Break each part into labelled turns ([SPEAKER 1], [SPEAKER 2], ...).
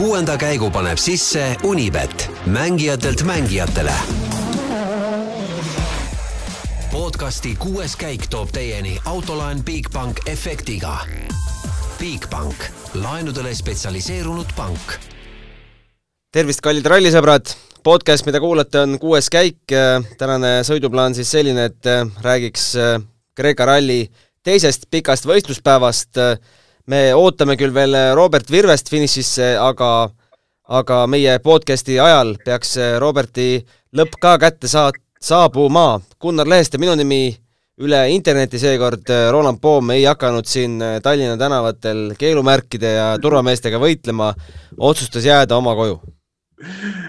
[SPEAKER 1] kuuenda käigu paneb sisse Unibet, mängijatelt mängijatele. podcasti kuues käik toob teieni autolaen Bigbank efektiga. Bigbank, laenudele spetsialiseerunud pank.
[SPEAKER 2] tervist, kallid rallisõbrad! podcast, mida kuulate, on kuues käik. tänane sõiduplaan siis selline, et räägiks Kreeka ralli teisest pikast võistluspäevast. Me ootame küll veel Robert Virvest finišisse, aga, aga meie podcasti ajal peaks Roberti lõpp ka kätte saa-, saabuma. Gunnar Lehest ja minu nimi üle interneti seekord Roland Poom ei hakanud siin Tallinna tänavatel keelumärkide ja turvameestega võitlema, otsustas jääda oma koju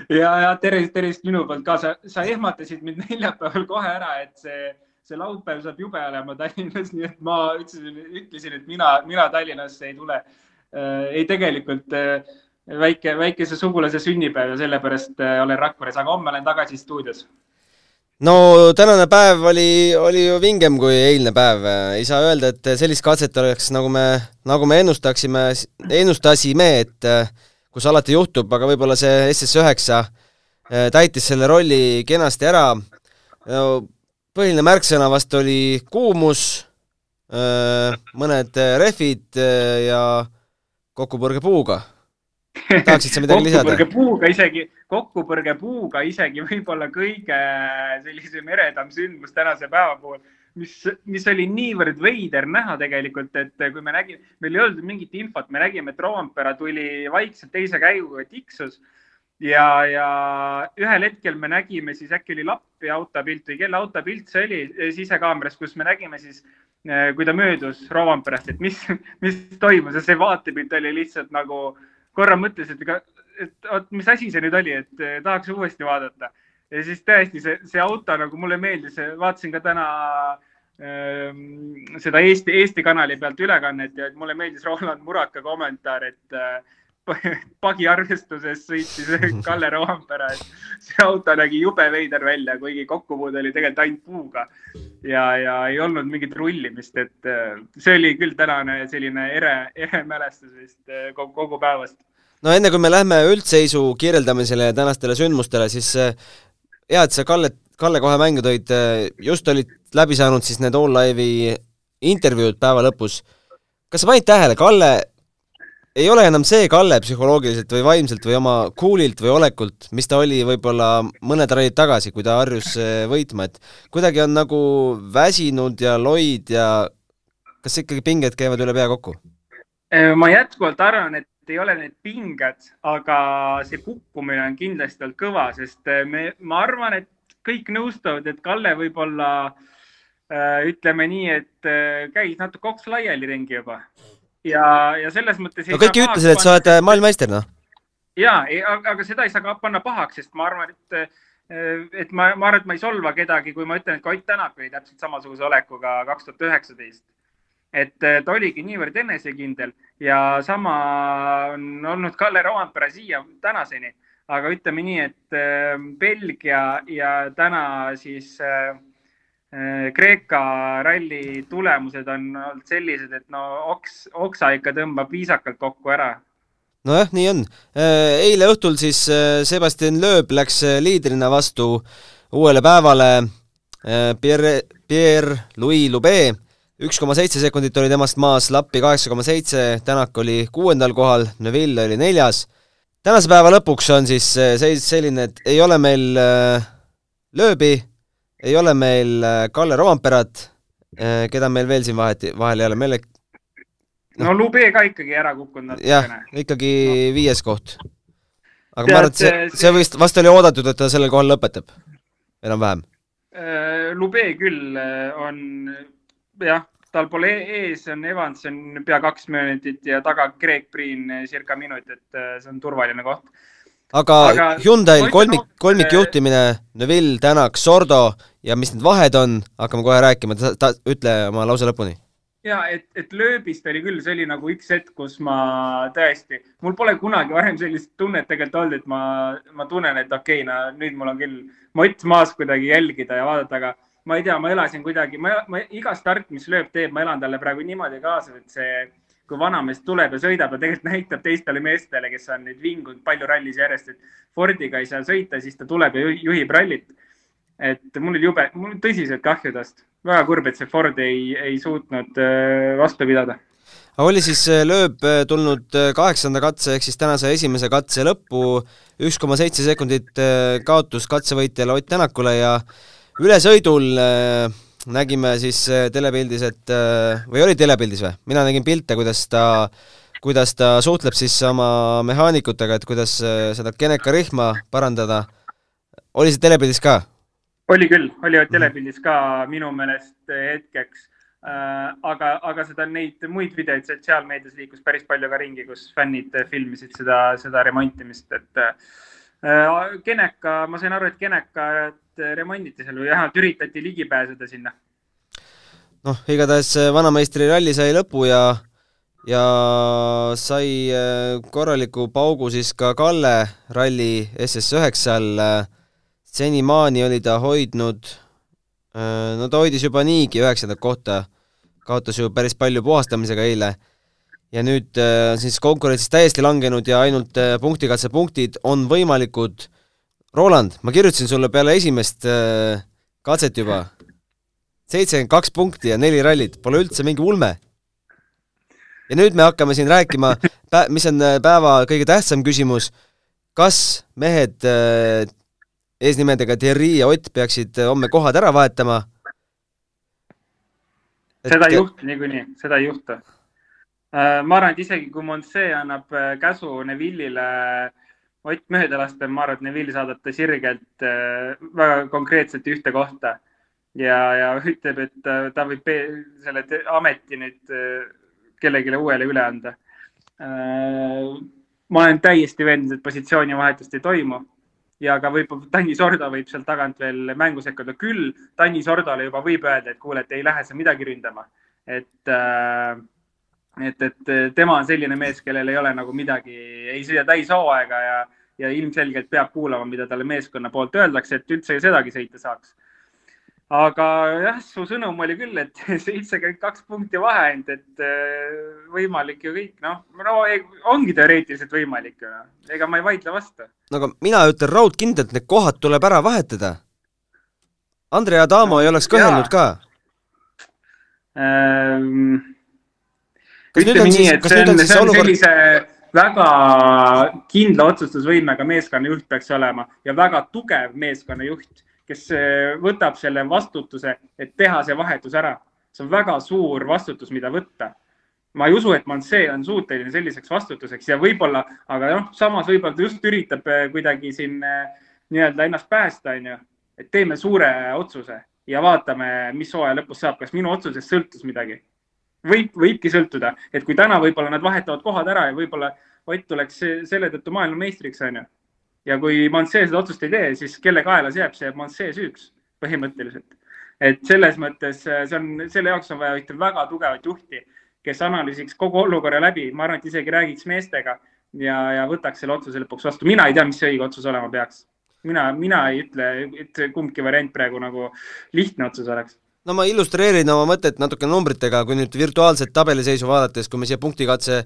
[SPEAKER 3] ja, ja tervist, tervist minu poolt ka, sa, sa ehmatasid mind neljapäeval kohe ära, et see see laupäev saab jube olema Tallinnas, nii et ma ütlesin, ütlesin, et mina, mina Tallinnasse ei tule äh,. ei, tegelikult äh, väike, väikese sugulase sünnipäev ja sellepärast äh, olen Rakveres, aga homme olen tagasi stuudios.
[SPEAKER 2] no tänane päev oli, oli ju vingem kui eilne päev, ei saa öelda, et sellist katset oleks, nagu me, nagu me ennustaksime, ennustasime, et kus alati juhtub, aga võib-olla see SS9 äh, täitis selle rolli kenasti ära no, põhiline märksõna vast oli kuumus, mõned rehvid ja kokkupõrge puuga. tahaksid sa midagi lisada?
[SPEAKER 3] kokkupõrge puuga isegi, kokkupõrge puuga isegi võib-olla kõige sellisem eredam sündmus tänase päeva puhul, mis, mis oli niivõrd veider näha tegelikult, et kui me nägime, meil ei olnud mingit infot, me nägime, et Roompere tuli vaikselt teise käiguga tiksus ja, ja ühel hetkel me nägime siis äkki oli Lappi autopilt või kelle autopilt see oli eh, sisekaameras, kus me nägime siis, eh, kui ta möödus Rovanperest, et mis, mis toimus ja see vaatepilt oli lihtsalt nagu korra mõtles, et ega, et oot, mis asi see nüüd oli, et eh, tahaks uuesti vaadata. ja siis tõesti see, see auto nagu mulle meeldis, vaatasin ka täna ähm, seda Eesti, Eesti kanali pealt ülekannet ja mulle meeldis Roland Muraka kommentaar, et pagiarvestuses sõitis Kalle Roompere, et see auto nägi jube veider välja, kuigi kokkupuude oli tegelikult ainult puuga ja, ja ei olnud mingit rullimist, et äh, see oli küll tänane selline ere, ere mälestus vist äh, kogu, kogu päevast.
[SPEAKER 2] no enne kui me lähme üldseisu kirjeldamisele ja tänastele sündmustele, siis äh, hea, et sa Kalle, Kalle kohe mängu tõid, just olid läbi saanud siis need All Live'i intervjuud päeva lõpus. kas sa panid tähele, Kalle ei ole enam see Kalle psühholoogiliselt või vaimselt või oma cool'ilt või olekult, mis ta oli võib-olla mõned rallid tagasi, kui ta harjus eh, võitma, et kuidagi on nagu väsinud ja loid ja kas ikkagi pinged käivad üle pea kokku?
[SPEAKER 3] Äh, ma jätkuvalt arvan, et ei ole need pinged, aga see kukkumine on kindlasti olnud kõva, sest äh, me, ma arvan, et kõik nõustuvad, et Kalle võib-olla äh, ütleme nii, et käis natuke oks laiali ringi juba ja, ja selles mõttes.
[SPEAKER 2] no kõik ütlesid, et sa oled äh, maailmameister, noh.
[SPEAKER 3] ja, aga seda ei saa ka panna pahaks, sest ma arvan, et, äh, et ma, ma arvan, et ma ei solva kedagi, kui ma ütlen, et ka Ott Tänak oli täpselt samasuguse olekuga kaks tuhat üheksateist. et äh, ta oligi niivõrd enesekindel ja sama on olnud Kalle Roompere siia tänaseni, aga ütleme nii, et Belgia ja täna siis Äh, Kreeka ralli tulemused on olnud sellised, et no oks, oksa ikka tõmbab viisakalt kokku ära.
[SPEAKER 2] nojah, nii on. Äh, eile õhtul siis äh, Sebastian Loeb läks liidrina vastu uuele päevale Pierre, Pierre-Louis Lube. üks koma seitse sekundit oli temast maas, Lappi kaheksa koma seitse, Tänak oli kuuendal kohal, Neville oli neljas. tänase päeva lõpuks on siis seis selline, et ei ole meil Lööbi ei ole meil äh, Kalle Roomperat, äh, keda meil veel siin vaheti, vahel ei ole, meil
[SPEAKER 3] no, no Lube ka ikkagi ära kukkunud
[SPEAKER 2] natukene. jah, ikkagi no. viies koht. aga Tead, ma arvan, et see, see vist, vast oli oodatud, et ta sellel kohal lõpetab, enam-vähem.
[SPEAKER 3] Äh, Lube küll on jah, tal pole ees, on Evans on pea kaks minutit ja taga Greg Priin circa minut, et see on turvaline koht
[SPEAKER 2] aga, aga Hyundai'l kolmik, kolmikjuhtimine, Neville, Tänak, Sordo ja mis need vahed on, hakkame kohe rääkima, ta, ta, ütle oma lause lõpuni.
[SPEAKER 3] ja et, et lööbist oli küll, see oli nagu üks hetk, kus ma tõesti, mul pole kunagi varem sellist tunnet tegelikult olnud, et ma, ma tunnen, et okei okay,, no nüüd mul on küll mott maas kuidagi jälgida ja vaadata, aga ma ei tea, ma elasin kuidagi, ma, ma iga start, mis lööb teeb, ma elan talle praegu niimoodi kaasa, et see kui vanamees tuleb ja sõidab ja tegelikult näitab teistele meestele, kes on nüüd vingunud palju rallis järjest, et Fordiga ei saa sõita, siis ta tuleb ja juhib rallit. et mul oli jube, mul on tõsiselt kahju tast, väga kurb, et see Ford ei, ei suutnud äh, vastu pidada.
[SPEAKER 2] Oli siis äh, lööb äh, tulnud kaheksanda katse ehk siis tänase esimese katse lõppu, üks koma seitse sekundit kaotus katsevõitjale Ott Tänakule ja ülesõidul nägime siis äh, telepildis, et äh, või oli telepildis või? mina nägin pilte, kuidas ta, kuidas ta suhtleb siis oma mehaanikutega, et kuidas äh, seda Geneka rihma parandada. oli see telepildis ka?
[SPEAKER 3] oli küll, oli telepildis ka minu meelest hetkeks aga, aga seda, neid muid videoid sotsiaalmeedias liikus päris palju ka ringi, kus fännid filmisid seda, seda remontimist, et äh, Geneka, ma sain aru, et Genekat remonditi seal või vähemalt üritati ligi pääseda sinna.
[SPEAKER 2] noh, igatahes vanameistri ralli sai lõpu ja, ja sai äh, korraliku paugu siis ka Kalle ralli SS9-l. senimaani oli ta hoidnud, äh, no ta hoidis juba niigi üheksandat kohta, kaotas ju päris palju puhastamisega eile ja nüüd äh, siis konkurentsis täiesti langenud ja ainult äh, punktikatsepunktid on võimalikud. Roland, ma kirjutasin sulle peale esimest äh, katset juba, seitsekümmend kaks punkti ja neli rallit, pole üldse mingi ulme. ja nüüd me hakkame siin rääkima, mis on päeva kõige tähtsam küsimus, kas mehed eesnimedega Thierry ja Ott peaksid homme kohad ära vahetama?
[SPEAKER 3] seda ei juhtu niikuinii, seda ei juhtu ma arvan, et isegi kui Monse annab äh, käsu Neville'ile Ott mööda lasta, ma arvan, et Neville saadab ta sirgelt äh, väga konkreetselt ühte kohta. Ja, ja ütleb, et ta võib selle ameti nüüd kellelegi uuele üle anda. ma olen täiesti veendunud, et positsioonivahetust ei toimu. Ja ka võib-olla Tanni Sordo võib seal tagant veel mängu sekkuda, küll Tanni Sordole juba võib öelda, et kuule, et ei lähe sa midagi ründama, et äh, et, et tema on selline mees, kellel ei ole nagu midagi, ei sõida täishooaega ja, ja ilmselgelt peab kuulama, mida talle meeskonna poolt öeldakse, et üldse sedagi sõita saaks. aga jah, su sõnum oli küll, et seitsekümmend kaks punkti vahe ainult, et äh, võimalik ju kõik, noh, no ongi teoreetiliselt võimalik ju, noh. ega ma ei vaidle vastu.
[SPEAKER 2] no aga mina ütlen raudkindlalt, need kohad tuleb ära vahetada. Andre Adamo no, ei oleks kõhelnud ka
[SPEAKER 3] ähm, ütleme nii, et see on, see on olukord... sellise väga kindla otsustusvõimega meeskonnajuht peaks olema ja väga tugev meeskonnajuht, kes eh, võtab selle vastutuse, et teha see vahetus ära. see on väga suur vastutus, mida võtta. ma ei usu, et Mansee on suuteline selliseks vastutuseks ja võib-olla, aga noh, samas võib-olla ta just üritab eh, kuidagi siin eh, nii-öelda ennast päästa, onju. et teeme suure otsuse ja vaatame, mis hooaja lõpus saab, kas minu otsusest sõltus midagi võib, võibki sõltuda, et kui täna võib-olla nad vahetavad kohad ära ja võib-olla Ott tuleks selle tõttu maailmameistriks, onju. ja kui Mansee seda otsust ei tee, siis kelle kaela see jääb, see jääb Mansee süüks põhimõtteliselt. et selles mõttes see on, selle jaoks on vaja ühte väga tugevat juhti, kes analüüsiks kogu olukorra läbi, ma arvan, et isegi räägiks meestega ja, ja võtaks selle otsuse lõpuks vastu. mina ei tea, mis see õige otsus olema peaks. mina, mina ei ütle, et kumbki variant praegu nagu lihtne otsus oleks
[SPEAKER 2] no ma illustreerin oma mõtet natuke numbritega, kui nüüd virtuaalset tabeliseisu vaadates, kui me siia punktikatse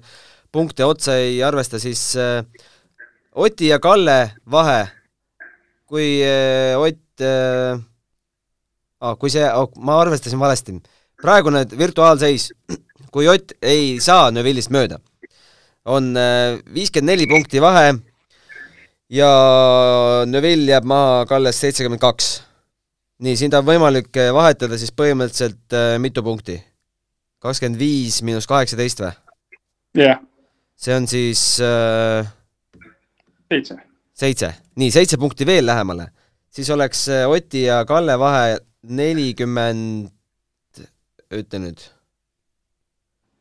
[SPEAKER 2] punkte otsa ei arvesta, siis äh, Oti ja Kalle vahe, kui äh, Ott äh,, kui see oh,, ma arvestasin valesti, praegune virtuaalseis, kui Ott ei saa Neuvillist mööda, on äh, viiskümmend neli punkti vahe ja Neuvill jääb maha Kallest seitsekümmend kaks nii, siin on võimalik äh, vahetada siis põhimõtteliselt äh, mitu punkti? kakskümmend viis miinus kaheksateist või?
[SPEAKER 3] jah yeah..
[SPEAKER 2] see on siis äh,
[SPEAKER 3] seitse.
[SPEAKER 2] seitse, nii, seitse punkti veel lähemale. siis oleks Oti ja Kalle vahe nelikümmend, ütle nüüd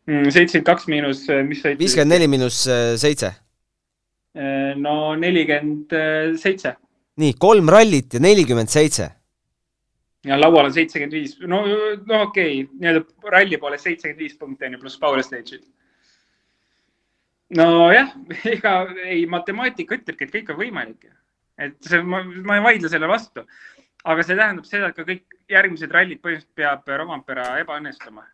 [SPEAKER 3] mm,. seitsekümmend kaks miinus, mis sa
[SPEAKER 2] ütlesid? viiskümmend neli miinus seitse.
[SPEAKER 3] no nelikümmend seitse.
[SPEAKER 2] nii, kolm rallit ja nelikümmend seitse
[SPEAKER 3] ja laual on seitsekümmend viis, no, no okei okay., nii-öelda ralli poolest seitsekümmend viis punkti on ju, pluss power stage'id. nojah, ega ei, matemaatika ütlebki, et kõik on võimalik. et see, ma, ma ei vaidle selle vastu. aga see tähendab seda, et ka kõik järgmised rallid põhimõtteliselt peab Rovampera ebaõnnestuma.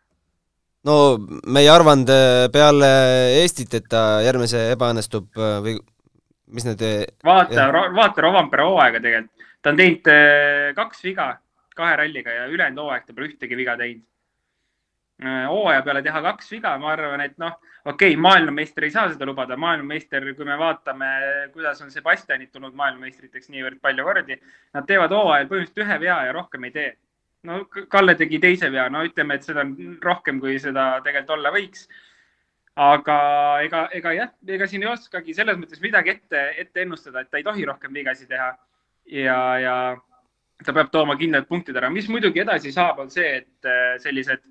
[SPEAKER 2] no me ei arvanud äh, peale Eestit, et ta järgmise ebaõnnestub äh, või mis need
[SPEAKER 3] vaata, vaata Rovanpera hooaega tegelikult. ta on teinud kaks viga kahe ralliga ja ülejäänud hooaeg ta pole ühtegi viga teinud. hooaja peale teha kaks viga, ma arvan, et noh, okei okay,, maailmameister ei saa seda lubada, maailmameister, kui me vaatame, kuidas on Sebastianid tulnud maailmameistriteks niivõrd palju kordi, nad teevad hooajal põhimõtteliselt ühe vea ja rohkem ei tee no Kalle tegi teise vea, no ütleme, et seda on rohkem, kui seda tegelikult olla võiks. aga ega, ega jah, ega siin ei oskagi selles mõttes midagi ette, ette ennustada, et ta ei tohi rohkem vigasid teha. ja, ja ta peab tooma kindlad punktid ära, mis muidugi edasi saab, on see, et äh, sellised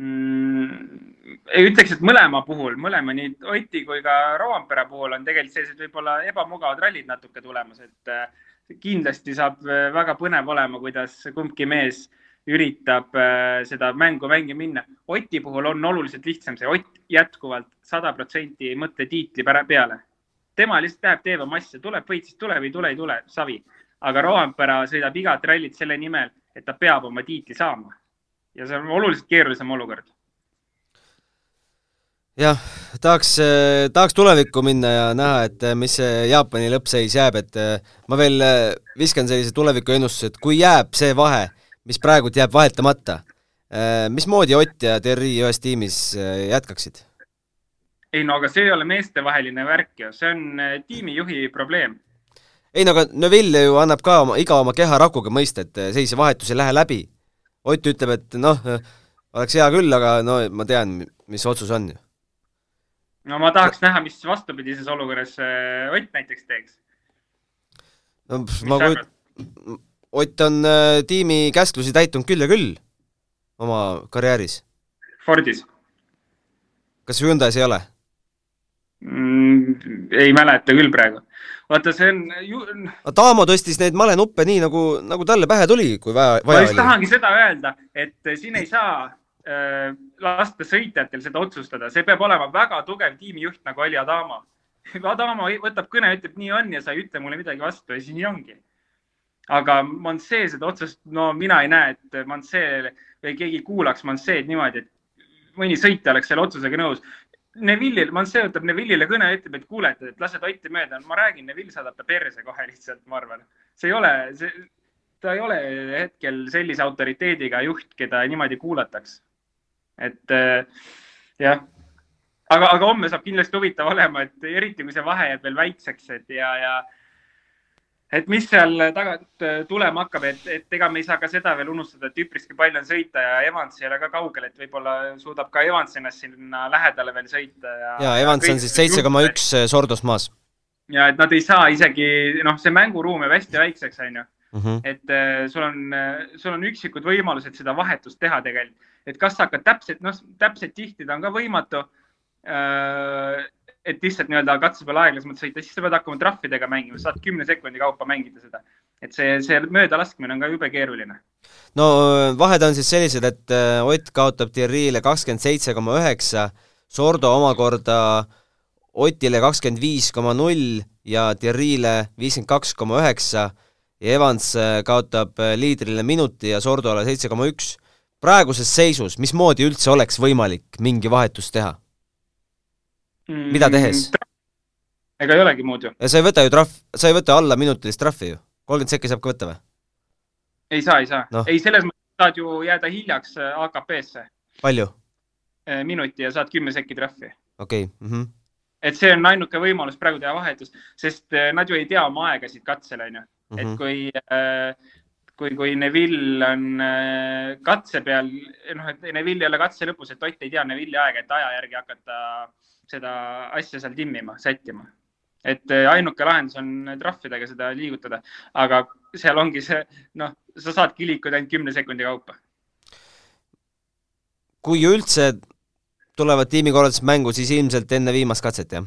[SPEAKER 3] mm, ei ütleks, et mõlema puhul, mõlema nii Oti kui ka Rovanpera puhul on tegelikult sellised võib-olla ebamugavad rallid natuke tulemas, et äh, kindlasti saab äh, väga põnev olema, kuidas kumbki mees üritab seda mängu mängima minna. Oti puhul on oluliselt lihtsam see, Ott jätkuvalt sada protsenti ei mõtle tiitli peale. tema lihtsalt läheb, teeb oma asja, tuleb võit, siis tuleb, ei tule, ei tule, savi. Aga Roampere sõidab igat rallit selle nimel, et ta peab oma tiitli saama. ja see on oluliselt keerulisem olukord
[SPEAKER 2] jah, tahaks, tahaks tulevikku minna ja näha, et mis see Jaapani lõppseis jääb, et ma veel viskan sellise tulevikuennustuse, et kui jääb see vahe, mis praegult jääb vahetamata, mismoodi Ott ja Terri ühes tiimis jätkaksid?
[SPEAKER 3] ei no aga see ei ole meestevaheline värk ju, see on tiimijuhi probleem.
[SPEAKER 2] Ei no aga Neville ju annab ka oma, iga oma keharakuga mõista, et sellise vahetus ei lähe läbi. Ott ütleb, et noh, oleks hea küll, aga no ma tean, mis otsus on ju
[SPEAKER 3] no ma tahaks näha, mis vastupidises olukorras äh, Ott näiteks teeks.
[SPEAKER 2] no ma kujut-, Ott on äh, tiimi käsklusi täitnud küll ja küll oma karjääris.
[SPEAKER 3] Fordis.
[SPEAKER 2] kas Hyundai's ei ole
[SPEAKER 3] mm,? ei mäleta küll praegu. Vaata, see on ju...
[SPEAKER 2] Taamo tõstis neid malenuppe nii, nagu, nagu talle pähe tuli, kui vaja, vaja
[SPEAKER 3] oli. ma just tahangi seda öelda, et siin ei saa Äh, lasta sõitjatel seda otsustada, see peab olema väga tugev tiimijuht nagu oli Adama. Adama võtab kõne, ütleb nii on ja sa ei ütle mulle midagi vastu ja siis nii ongi. aga Mansee seda otsust, no mina ei näe, et Mansee või keegi kuulaks Manseed niimoodi, et mõni sõitja oleks selle otsusega nõus. Neville'il, Mansee võtab Neville'ile kõne ütleb, et kuule, et lase Totti mööda. ma räägin, Neville saadab ta perse kohe lihtsalt, ma arvan. see ei ole, see, ta ei ole hetkel sellise autoriteediga juht, keda niimoodi kuulataks et äh, jah, aga, aga homme saab kindlasti huvitav olema, et eriti kui see vahe jääb veel väikseks, et ja, ja et mis seal tagant äh, tulema hakkab, et, et ega me ei saa ka seda veel unustada, et üpriski palju on sõita ja Evans ei ole ka kaugel, et võib-olla suudab ka Evans ennast sinna lähedale veel sõita
[SPEAKER 2] ja. ja Evans on siis seitse koma üks äh, Sordost maas.
[SPEAKER 3] ja et nad ei saa isegi, noh, see mänguruum jääb hästi väikseks, onju. Mhm. et uh, sul on sul on üksikud võimalused seda vahetust teha tegelikult et kas sa hakkad täpselt, noh, täpselt tihtida on ka võimatu. Äh, et lihtsalt nii-öelda katse peal aeglasemalt sõita, siis sa pead hakkama trahvidega mängima, saad kümne sekundi kaupa mängida seda. et see, see möödalaskmine on ka jube keeruline.
[SPEAKER 2] no vahed on siis sellised, et äh, Ott kaotab Thierry'le kakskümmend seitse koma üheksa, Sordo omakorda Otile kakskümmend viis koma null ja Thierry'le viiskümmend kaks koma üheksa ja Evans äh, kaotab liidrile minuti ja Sordole seitse koma üks praeguses seisus, mismoodi üldse oleks võimalik mingi vahetus teha? Mida mm, tehes?
[SPEAKER 3] ega ei olegi muud ju.
[SPEAKER 2] sa ei võta ju trahv, sa ei võta alla minutilist trahvi ju, kolmkümmend sekki saab ka võtta või?
[SPEAKER 3] ei saa, ei saa no., ei selles mõttes saad ju jääda hiljaks äh, AKP-sse.
[SPEAKER 2] palju?
[SPEAKER 3] Äh, minuti ja saad kümme sekki trahvi.
[SPEAKER 2] okei okay. mm. -hmm.
[SPEAKER 3] et see on ainuke võimalus praegu teha vahetus, sest äh, nad ju ei tea oma aegasid katsel, onju. et mhm. kui äh, kui, kui Neville on äh, katse peal, noh, et Neville ei ole katse lõpus, et Ott ei tea Neville'i aega, et aja järgi hakata seda asja seal timmima, sättima. et äh, ainuke lahendus on trahvidega seda liigutada, aga seal ongi see, noh, sa saadki liikuda ainult kümne sekundi kaupa.
[SPEAKER 2] kui üldse tulevad tiimikorraldused mängu, siis ilmselt enne viimast katset, jah?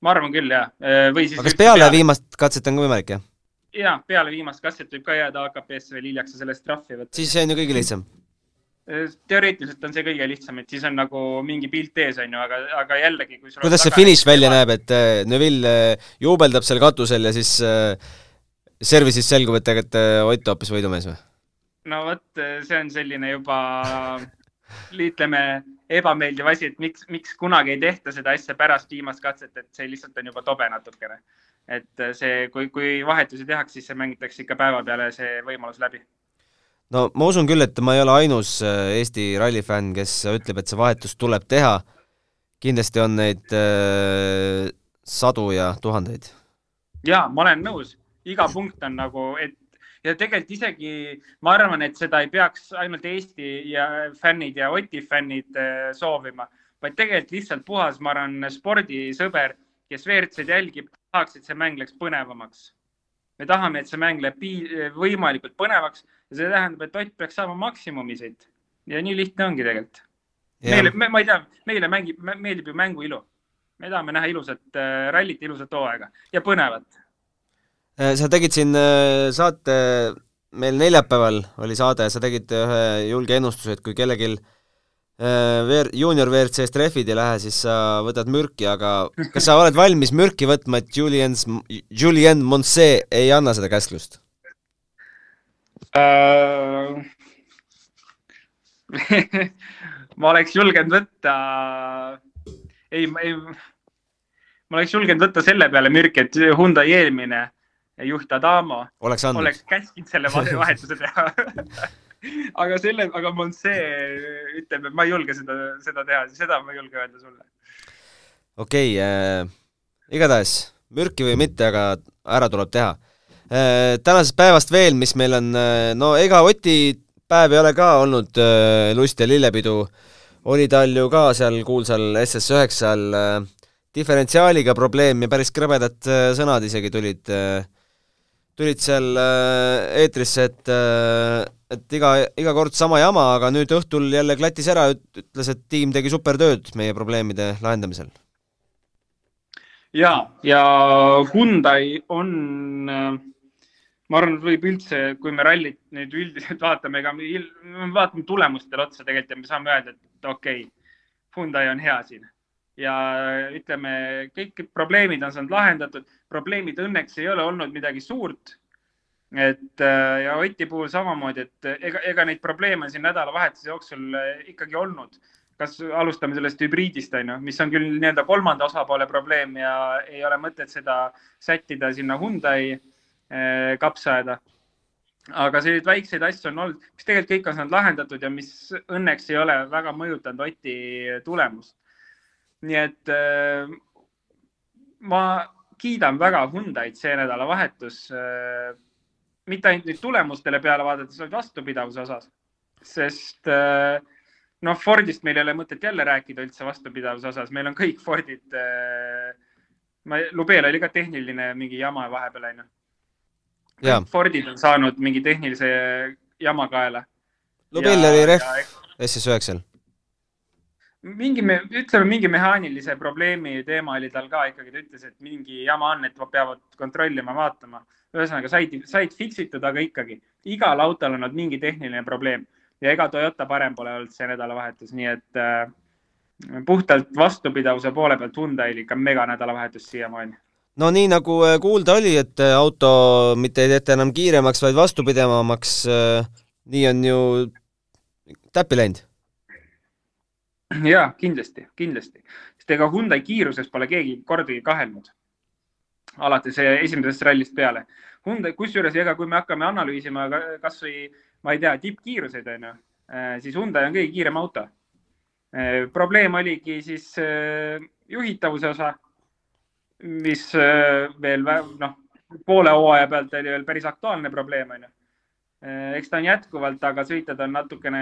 [SPEAKER 3] ma arvan küll, jah. Äh, või siis
[SPEAKER 2] aga kas peale, peale viimast katset on ka võimalik, jah?
[SPEAKER 3] ja peale viimast kastet võib ka jääda AKP-sse veel hiljaks ja sellest trahvi võtta.
[SPEAKER 2] siis see on ju kõige lihtsam.
[SPEAKER 3] Äh, teoreetiliselt on see kõige lihtsam, et siis on nagu mingi pilt ees, on ju, aga, aga jällegi, kui
[SPEAKER 2] kuidas see finiš välja näeb, et äh, Neville äh, juubeldab seal katusel ja siis äh, service'is selgub, et tegelikult Ott hoopis võidumees või?
[SPEAKER 3] no vot, see on selline juba ütleme, ebameeldiv asi, et miks, miks kunagi ei tehta seda asja pärast viimast katset, et see lihtsalt on juba tobe natukene. et see, kui, kui vahetusi tehakse, siis see mängitakse ikka päevapeale see võimalus läbi
[SPEAKER 2] no ma usun küll, et ma ei ole ainus äh, Eesti rallifänn, kes ütleb, et see vahetus tuleb teha. kindlasti on neid äh, sadu ja tuhandeid.
[SPEAKER 3] ja ma olen nõus, iga punkt on nagu, et ja tegelikult isegi ma arvan, et seda ei peaks ainult Eesti ja fännid ja Oti fännid äh, soovima, vaid tegelikult lihtsalt puhas, ma arvan, spordisõber, kes WRC-d jälgib, tahaks, et see mäng läks põnevamaks. Me tahame, et see mäng läheb võimalikult põnevaks ja see tähendab, et Ott peaks saama maksimumi siit. ja nii lihtne ongi tegelikult. meile, ma ei tea, meile mängib, meeldib ju mängu ilu. me tahame näha ilusat äh, rallit, ilusat hooaega ja põnevat.
[SPEAKER 2] Äh, sa tegid siin äh, saate, meil neljapäeval oli saade, sa tegid ühe julge ennustuse, et kui kellelgi Veer-, juunior WRC-st rehvid ei lähe, siis sa võtad mürki, aga kas sa oled valmis mürki võtma, et Julien, Julien Monse ei anna seda käsklust?
[SPEAKER 3] Äh, ma oleks julgenud võtta, ei, ei, ma oleks julgenud võtta selle peale mürki, et Hyundai eelmine juht Adamo
[SPEAKER 2] oleks,
[SPEAKER 3] oleks käskinud selle vahetuse teha aga selle, aga Monse ütleb, et ma ei julge seda, seda teha, seda ma ei julge öelda sulle.
[SPEAKER 2] okei okay, äh,, igatahes mürki või mitte, aga ära tuleb teha Äh, tänasest päevast veel, mis meil on, äh, no ega Oti päev ei ole ka olnud äh, lust ja lillepidu, oli tal ju ka seal kuulsal SS9-l diferentsiaaliga probleem ja päris krõbedad sõnad isegi tulid, tulid seal eetrisse, et et iga, iga kord sama jama, aga nüüd õhtul jälle klattis ära, ütles, et tiim tegi supertööd meie probleemide lahendamisel.
[SPEAKER 3] ja, ja Hyundai on äh ma arvan, võib üldse, kui me rallit nüüd üldiselt vaatame, ega me vaatame tulemustele otsa tegelikult ja me saame öelda, et okei okay,, Hyundai on hea siin ja ütleme, kõik probleemid on saanud lahendatud, probleemid õnneks ei ole olnud midagi suurt. et äh, ja Oti puhul samamoodi, et ega, ega neid probleeme siin nädalavahetuse jooksul äh, ikkagi olnud. kas alustame sellest hübriidist, on ju, mis on küll nii-öelda kolmanda osapoole probleem ja ei ole mõtet seda sättida sinna Hyundai kapsaaeda. aga selliseid väikseid asju on olnud, mis tegelikult kõik on saanud lahendatud ja mis õnneks ei ole väga mõjutanud Oti tulemust. Nii et eh, ma kiidan väga Hyundai'd see nädalavahetus. Eh, mitte ainult nüüd tulemustele peale vaadates, vaid vastupidavuse osas, sest noh, Fordist meil ei ole mõtet jälle rääkida üldse vastupidavuse osas, meil on kõik Fordid. ma, Lubeel oli ka tehniline mingi jama vahepeal onju kõik Fordid on saanud mingi tehnilise jama kaela.
[SPEAKER 2] Lubell oli rehv SS9-l.
[SPEAKER 3] Mingi, ütleme mingi mehaanilise probleemi teema oli tal ka ikkagi, ta ütles, et mingi jama on, et peavad kontrollima, vaatama. ühesõnaga said, said fix itud, aga ikkagi. Igal autol on olnud mingi tehniline probleem. Ja ega Toyota parem pole olnud see nädalavahetus, nii et äh, puhtalt vastupidavuse poole pealt Hyundai'l ikka mega nädalavahetus siiamaani.
[SPEAKER 2] No nii nagu äh, kuulda oli, et äh, auto mitte ei tehta enam kiiremaks, vaid vastupidavamaks, äh, nii on ju täppi läinud.
[SPEAKER 3] jaa, kindlasti, kindlasti, sest ega Hyundai kiiruses pole keegi kordagi kahelnud. alates esimesest rallist peale. Hyundai, kusjuures ega kui me hakkame analüüsima kasvõi, ma ei tea, tippkiiruseid onju, siis Hyundai on kõige kiirem auto. probleem oligi siis juhitavuse osa mis veel noh, poole hooaja pealt oli veel päris aktuaalne probleem, onju. Äh, eks ta on jätkuvalt, aga sõitjad on natukene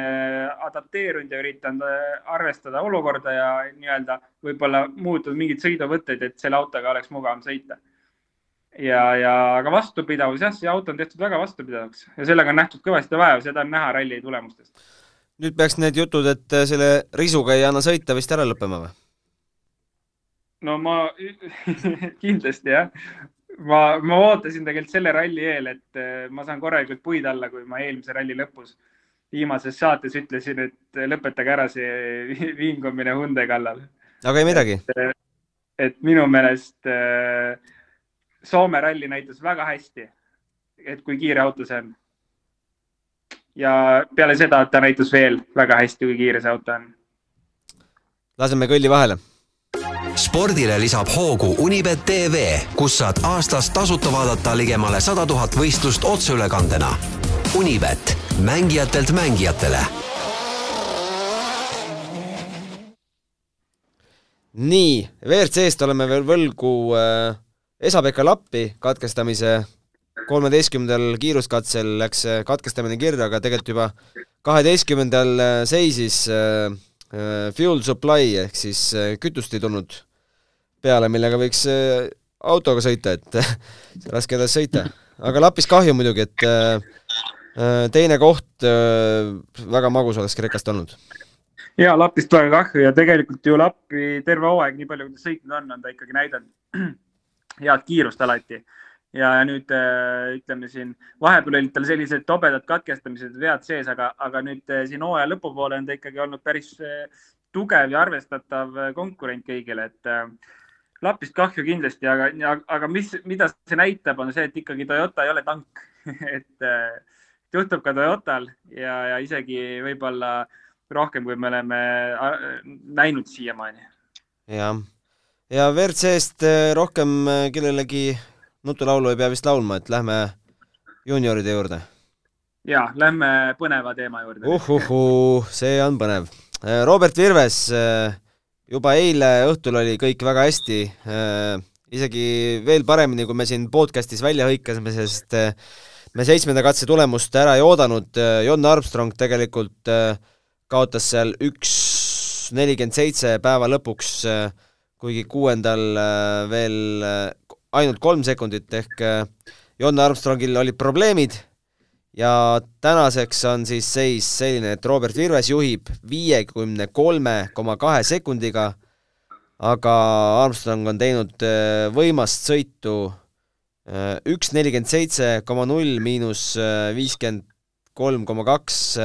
[SPEAKER 3] adapteerunud ja üritanud äh, arvestada olukorda ja nii-öelda võib-olla muutnud mingeid sõiduvõtteid, et selle autoga oleks mugavam sõita. ja, ja aga vastupidavus jah, see auto on tehtud väga vastupidavaks ja sellega on nähtud kõvasti vaeva, seda on näha ralli tulemustest.
[SPEAKER 2] nüüd peaks need jutud, et selle risuga ei anna sõita vist ära lõppema või?
[SPEAKER 3] no ma kindlasti jah. Ma, ma ootasin tegelikult selle ralli eel, et eh, ma saan korralikult puid alla, kui ma eelmise ralli lõpus viimases saates ütlesin, et lõpetage ära see vingumine Hyundai kallal.
[SPEAKER 2] aga ei midagi.
[SPEAKER 3] et, et minu meelest eh, Soome ralli näitas väga hästi, et kui kiire auto see on. ja peale seda ta näitas veel väga hästi, kui kiire see auto on.
[SPEAKER 2] laseme kõlli vahele
[SPEAKER 1] spordile lisab hoogu Unibet tv, kus saad aastas tasuta vaadata ligemale sada tuhat võistlust otseülekandena. Unibet, mängijatelt mängijatele.
[SPEAKER 2] nii, WRC-st oleme veel võlgu äh, Esa-Pekka Lappi katkestamise kolmeteistkümnendal kiiruskatsel läks katkestamine kirja, aga tegelikult juba kaheteistkümnendal äh, seisis äh, äh, fuel supply ehk siis äh, kütust ei tulnud peale, millega võiks äh, autoga sõita, et raske edasi sõita. aga Lapis kahju muidugi, et äh, äh, teine koht väga magus oleks Kreekast olnud.
[SPEAKER 3] ja Lapist väga kahju ja tegelikult ju Lappi terve hooaeg, nii palju kui ta sõitnud on, on ta ikkagi näidanud head kiirust alati ja nüüd ütleme siin vahepeal olid tal sellised tobedad katkestamised, vead sees, aga, aga nüüd siin hooaja lõpupoole on ta ikkagi olnud päris tugev ja arvestatav konkurent kõigile, et Lapist kahju kindlasti, aga, aga mis, mida see näitab, on see, et ikkagi Toyota ei ole tank et juhtub ka Toyotal ja, ja isegi võib-olla rohkem, kui me oleme näinud siiamaani.
[SPEAKER 2] jah, ja WRC-st rohkem kellelegi nutulaulu ei pea vist laulma, et lähme juunioride juurde.
[SPEAKER 3] ja, lähme põneva teema juurde.
[SPEAKER 2] uhuhuu, see on põnev. Robert Virves juba eile õhtul oli kõik väga hästi äh,, isegi veel paremini, kui me siin podcastis välja hõikasime, sest äh, me seitsmenda katse tulemust ära ei oodanud, Jon Armstrong tegelikult äh, kaotas seal üks nelikümmend seitse päeva lõpuks äh,, kuigi kuuendal äh, veel äh, ainult kolm sekundit, ehk äh, Jon Armstrongil olid probleemid ja tänaseks on siis seis selline, et Robert Virves juhib viiekümne kolme koma kahe sekundiga, aga Armstrong on teinud äh, võimast sõitu äh, üks nelikümmend seitse koma null miinus äh, viiskümmend kolm koma kaks.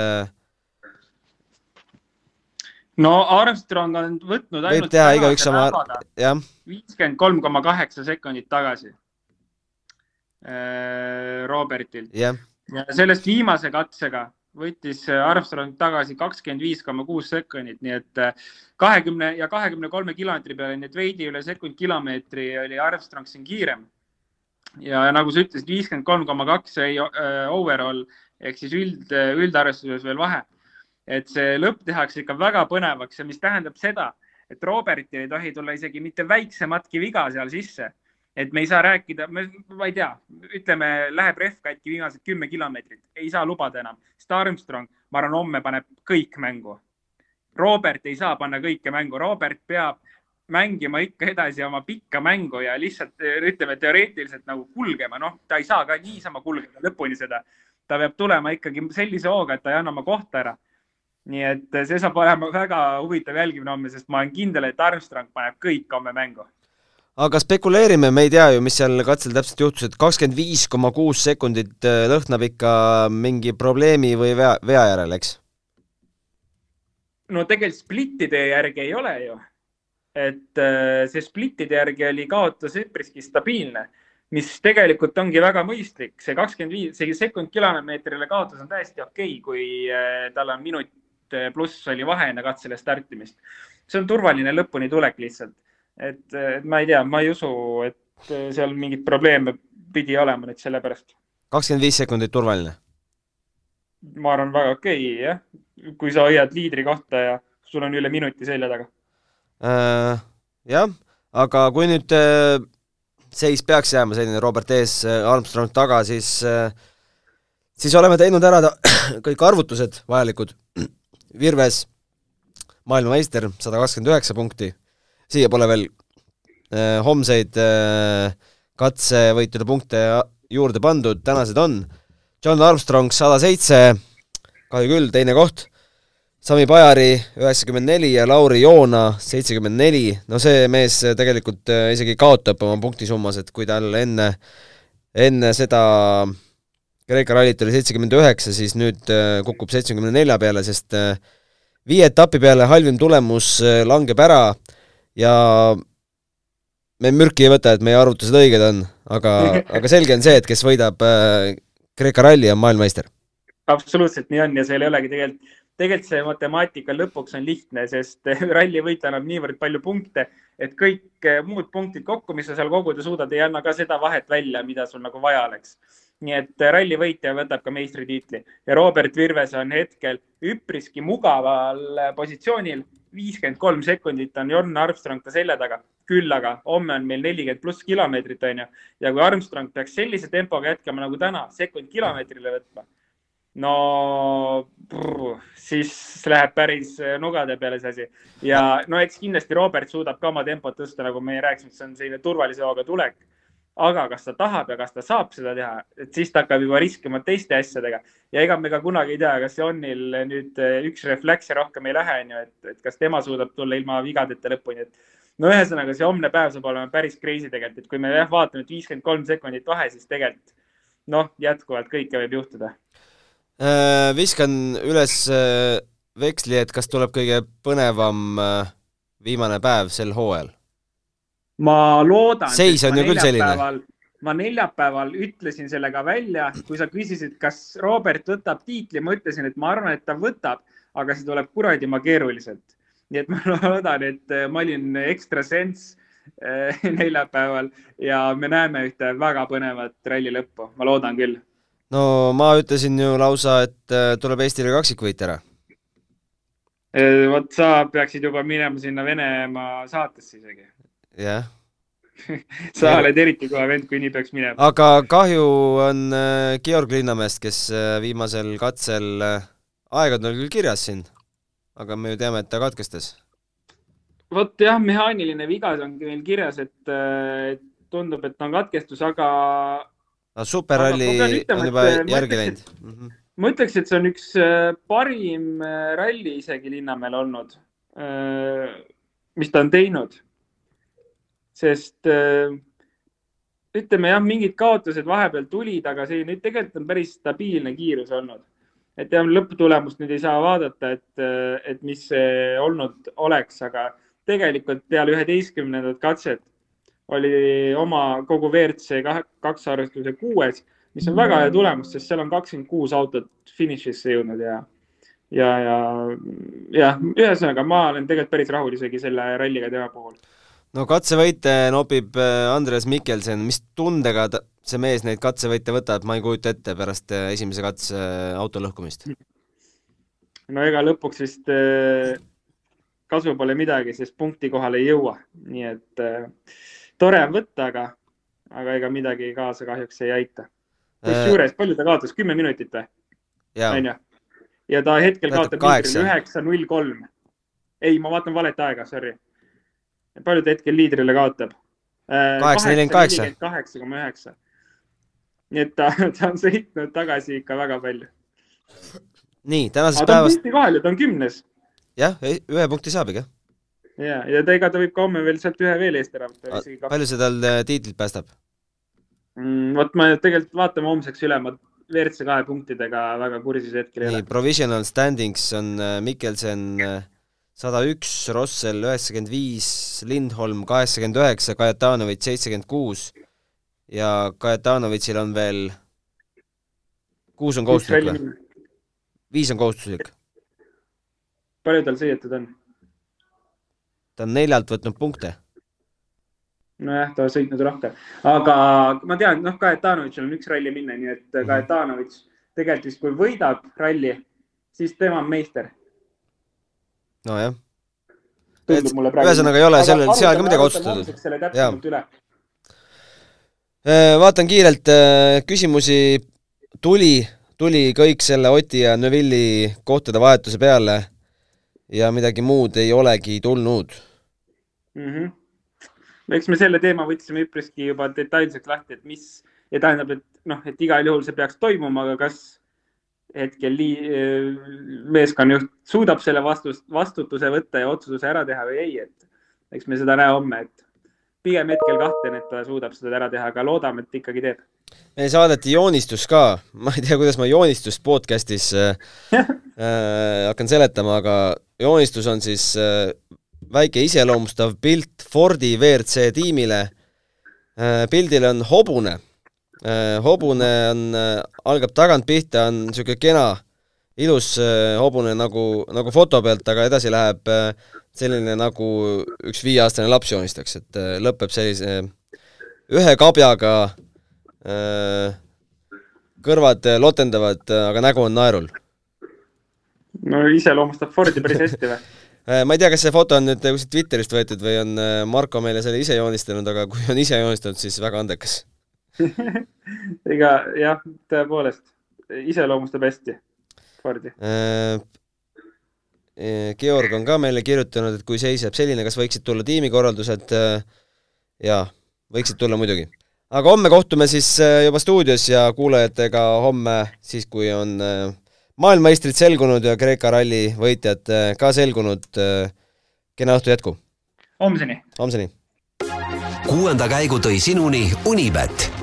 [SPEAKER 3] no Armstrong on võtnud
[SPEAKER 2] võib teha igaüks oma, jah.
[SPEAKER 3] viiskümmend kolm koma kaheksa sekundit tagasi Robertilt.
[SPEAKER 2] jah
[SPEAKER 3] ja sellest viimase katsega võttis Armstrong tagasi kakskümmend viis koma kuus sekundit, nii et äh, kahekümne ja kahekümne kolme kilomeetri peale, nii et veidi üle sekund kilomeetri oli Armstrong siin kiirem. ja nagu sa ütlesid, viiskümmend kolm koma kaks jäi äh, overall ehk siis üld, üldarvestuses veel vahe. et see lõpp tehakse ikka väga põnevaks ja mis tähendab seda, et Robertil ei tohi tulla isegi mitte väiksematki viga seal sisse et me ei saa rääkida, ma ei tea, ütleme, läheb rehv katki viimased kümme kilomeetrit, ei saa lubada enam, sest Armstrong, ma arvan, homme paneb kõik mängu. Robert ei saa panna kõike mängu, Robert peab mängima ikka edasi oma pikka mängu ja lihtsalt ütleme teoreetiliselt nagu kulgema, noh, ta ei saa ka niisama kulgeda lõpuni seda. ta peab tulema ikkagi sellise hooga, et ta ei anna oma kohta ära. nii et see saab olema väga huvitav jälgimine homme, sest ma olen kindel, et Armstrong paneb kõik homme mängu
[SPEAKER 2] aga spekuleerime, me ei tea ju, mis seal katsel täpselt juhtus, et kakskümmend viis koma kuus sekundit äh, lõhnab ikka mingi probleemi või vea, vea järel, eks?
[SPEAKER 3] no tegelikult splittide järgi ei ole ju. et äh, see splittide järgi oli kaotus üpriski stabiilne, mis tegelikult ongi väga mõistlik, see kakskümmend viis, see sekund kilomeetrile kaotus on täiesti okei okay,, kui äh, tal on minut pluss oli vahe enne katsele startimist. see on turvaline lõpuni tulek lihtsalt et, et ma ei tea, ma ei usu, et seal mingeid probleeme pidi olema nüüd sellepärast.
[SPEAKER 2] kakskümmend viis sekundit turvaline?
[SPEAKER 3] ma arvan, väga okei okay,, jah. kui sa hoiad liidri kohta ja sul on üle minuti selja taga
[SPEAKER 2] äh,. jah, aga kui nüüd äh, seis peaks jääma selline Robert ees, äh, Armstrong taga, siis äh, siis oleme teinud ära kõik arvutused vajalikud. Virves, maailmameister, sada kakskümmend üheksa punkti siia pole veel äh, homseid äh, katsevõitude punkte juurde pandud, tänased on John Armstrong sada seitse, kahju küll, teine koht, Sami Pajari üheksakümmend neli ja Lauri Joona seitsekümmend neli, no see mees tegelikult äh, isegi kaotab oma punktisummas, et kui tal enne, enne seda Kreeka rallit oli seitsekümmend üheksa, siis nüüd äh, kukub seitsmekümne nelja peale, sest äh, viie etapi peale halvim tulemus langeb ära ja me mürki ei võta, et meie arvutused õiged on, aga, aga selge on see, et kes võidab äh, Kreeka ralli, on maailmameister.
[SPEAKER 3] absoluutselt nii on ja seal ei olegi tegelikult, tegelikult see matemaatika lõpuks on lihtne, sest rallivõit annab niivõrd palju punkte, et kõik muud punktid kokku, mis sa seal koguda suudad, ei anna ka seda vahet välja, mida sul nagu vaja oleks. Nii et rallivõitja võtab ka meistritiitli ja Robert Virves on hetkel üpriski mugaval positsioonil. viiskümmend kolm sekundit on Jon Armstrong ta selja taga, küll aga homme on meil nelikümmend pluss kilomeetrit, onju. ja kui Armstrong peaks sellise tempoga jätkama nagu täna, sekund kilomeetrile võtma no brr, siis läheb päris nugade peale see asi ja no eks kindlasti Robert suudab ka oma tempot tõsta, nagu meie rääkisime, see on selline turvalise hooga tulek. Aga kas ta tahab ja kas ta saab seda teha, et siis ta hakkab juba riskima teiste asjadega ja ega me ka kunagi ei tea, kas Jonil nüüd üks refleks ja rohkem ei lähe, onju, et, et kas tema suudab tulla ilma vigadeta lõpuni, et no ühesõnaga see homne päev saab olema päris crazy tegelikult, et kui me jah, vaatame, et viiskümmend kolm sekundit vahe, siis tegelikult noh, jätkuvalt kõike võib juhtuda
[SPEAKER 2] Äh, viskan üles äh, veksli, et kas tuleb kõige põnevam äh, viimane päev sel hooajal?
[SPEAKER 3] Ma loodan.
[SPEAKER 2] seis on ju küll selline.
[SPEAKER 3] ma neljapäeval ütlesin selle ka välja, kui sa küsisid, kas Robert võtab tiitli, ma ütlesin, et ma arvan, et ta võtab, aga see tuleb kuradima keeruliselt. nii et ma loodan, et ma olin ekstra sens neljapäeval ja me näeme ühte väga põnevat ralli lõppu, ma loodan küll
[SPEAKER 2] no ma ütlesin ju lausa, et äh, tuleb Eestile kaksikvõit ära.
[SPEAKER 3] Äh, vot sa peaksid juba minema sinna Venemaa saatesse isegi.
[SPEAKER 2] Jah
[SPEAKER 3] sa oled eriti kõva vend, kui nii peaks minema.
[SPEAKER 2] aga kahju on äh, Georg Linnamäest, kes viimasel katsel, aeg on tal küll kirjas siin, aga me ju teame, et ta katkestas.
[SPEAKER 3] vot jah, mehaaniline viga on meil kirjas, et tundub, et on katkestus, aga
[SPEAKER 2] no superralli on juba järgi läinud mm. -hmm.
[SPEAKER 3] ma ütleks, et see on üks äh, parim äh, ralli isegi Linnamäel olnud, äh, mis ta on teinud. Sest ütleme jah, mingid kaotused vahepeal tulid, aga see nüüd tegelikult on päris stabiilne kiirus olnud. et jah, lõpptulemust nüüd ei saa vaadata, et, et mis see olnud oleks, aga tegelikult peale üheteistkümnendat katset oli oma kogu WRC kaks arvestuse kuues, mis on väga hea tulemus, sest seal on kakskümmend kuus autot finišisse jõudnud ja, ja, ja, jah, ühesõnaga ma olen tegelikult päris rahul isegi selle ralliga tema puhul.
[SPEAKER 2] No katsevõite nopib äh, Andres Mikkelsen, mis tundega ta, see mees neid katsevõite võtab, ma ei kujuta ette pärast äh, esimese katse äh, auto lõhkumist?
[SPEAKER 3] no ega lõpuks vist kasu pole midagi, sest punkti kohale ei jõua, nii et tore on võtta, aga, aga ega midagi kaasa kahjuks ei aita. kusjuures, palju ta kaotas, kümme minutit või? onju. ja ta hetkel kaotab üheksa, null, kolm. ei, ma vaatan valet aega, sorry. Palju ta hetkel liidrile kaotab?
[SPEAKER 2] Äh, kaheksa, nelikümmend kaheksa.
[SPEAKER 3] kaheksa koma üheksa. nii et ta, ta on sõitnud tagasi ikka väga palju.
[SPEAKER 2] nii, tänasest päevast. ta on
[SPEAKER 3] punkti kohal ja ta on kümnes.
[SPEAKER 2] jah, ühe punkti saab ikka
[SPEAKER 3] ja, ja ta, ega ta võib ka homme veel sealt ühe veel eest ära võtta.
[SPEAKER 2] palju see tal äh, tiitlit päästab
[SPEAKER 3] mm,? vot ma tegelikult vaatame homseks üle, ma WRC kahe punktidega väga kursis hetkel ei
[SPEAKER 2] ole. Provisional standings on äh, Mikkelsen sada üks, Rossel üheksakümmend viis, Lindholm kaheksakümmend üheksa, Kajatanovitš seitsekümmend kuus ja Kajatanovitšil on veel, kuus on kohustuslik või? viis on kohustuslik.
[SPEAKER 3] palju tal sõidetud on?
[SPEAKER 2] ta on neljalt võtnud punkte.
[SPEAKER 3] nojah, ta on sõitnud rohkem, aga ma tean, noh, Kajetanovitšil on üks ralli minna, nii et mm. Kajetanovitš tegelikult vist, kui võidab ralli, siis tema on meister.
[SPEAKER 2] Nojah. ühesõnaga ei ole sellel, seal ka midagi otsustatud.
[SPEAKER 3] üle
[SPEAKER 2] äh, vaatan kiirelt, äh, küsimusi tuli, tuli kõik selle Oti ja Neville'i kohtade vahetuse peale ja midagi muud ei olegi tulnud
[SPEAKER 3] mm. -hmm. eks me selle teema võtsime üpriski juba detailselt lahti, et mis tähendab, et noh, et igal juhul see peaks toimuma, aga kas hetkel lii, meeskonnajuht suudab selle vastust, vastutuse võtta ja otsuse ära teha või ei, et eks me seda näe homme, et pigem hetkel kahtlen, et ta suudab seda ära teha, aga loodame, et ikkagi teeb.
[SPEAKER 2] meil saadeti joonistus ka, ma ei tea, kuidas ma joonistust podcast'is äh, äh, hakkan seletama, aga joonistus on siis äh, väike iseloomustav pilt Fordi WRC tiimile. Äh, pildil on hobune hobune on, algab tagant pihta, on niisugune kena, ilus hobune nagu, nagu foto pealt, aga edasi läheb selline, nagu üks viieaastane laps joonistaks, et lõpeb sellise ühe kabjaga, kõrvad lotendavad, aga nägu on naerul.
[SPEAKER 3] no iseloomustab Fordi päris hästi või?
[SPEAKER 2] Äh, ma ei tea, kas see foto on nüüd kuskilt Twitterist võetud või on äh, Marko meile selle ise joonistanud, aga kui on ise joonistanud, siis väga andekas
[SPEAKER 3] ega jah, tõepoolest, iseloomustab hästi Fordi
[SPEAKER 2] äh,. Georg on ka meile kirjutanud, et kui seisab selline, kas võiksid tulla tiimikorraldused äh,, jaa, võiksid tulla muidugi. aga homme kohtume siis juba stuudios ja kuulajatega homme, siis kui on äh, maailmameistrid selgunud ja Kreeka ralli võitjad äh, ka selgunud. Äh, kena õhtu jätku!
[SPEAKER 3] homseni!
[SPEAKER 2] homseni!
[SPEAKER 1] kuuenda käigu tõi sinuni Unibet,